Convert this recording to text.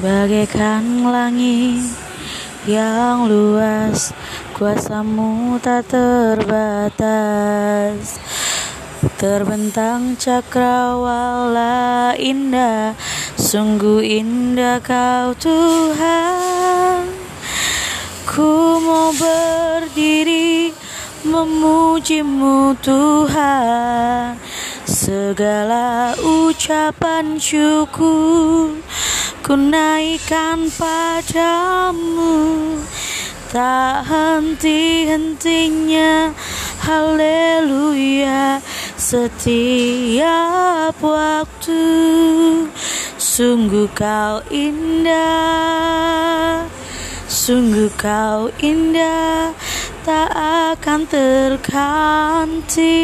Bagaikan langit yang luas Kuasamu tak terbatas. Terbentang cakrawala indah Sungguh indah kau Tuhan. Ku mau berdiri memujimu Tuhan. Segala ucapan syukur ku naikkan padamu. Tak henti-hentinya. Haleluya. Setiap waktu. Sungguh kau indah. Sungguh kau indah. Tak akan terganti